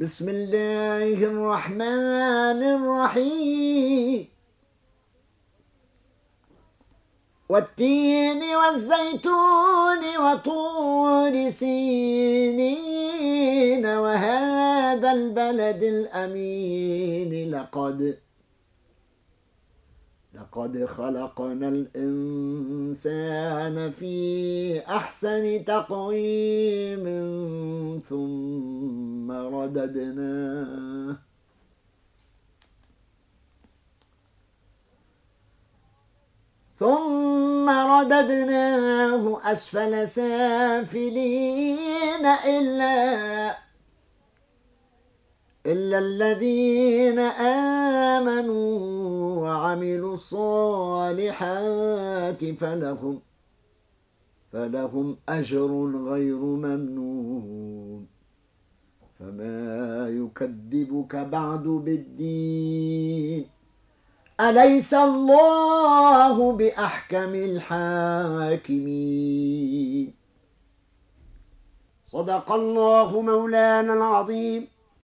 بسم الله الرحمن الرحيم. والتين والزيتون وطور سينين وهذا البلد الأمين. لقد لقد خلقنا الإنسان في أحسن تقويم ثم رددناه ثم رددناه أسفل سافلين إلا إلا الذين آمنوا وعملوا الصالحات فلهم فلهم أجر غير ممنون. يكذبك بعد بالدين. أليس الله بأحكم الحاكمين؟ صدق الله مولانا العظيم.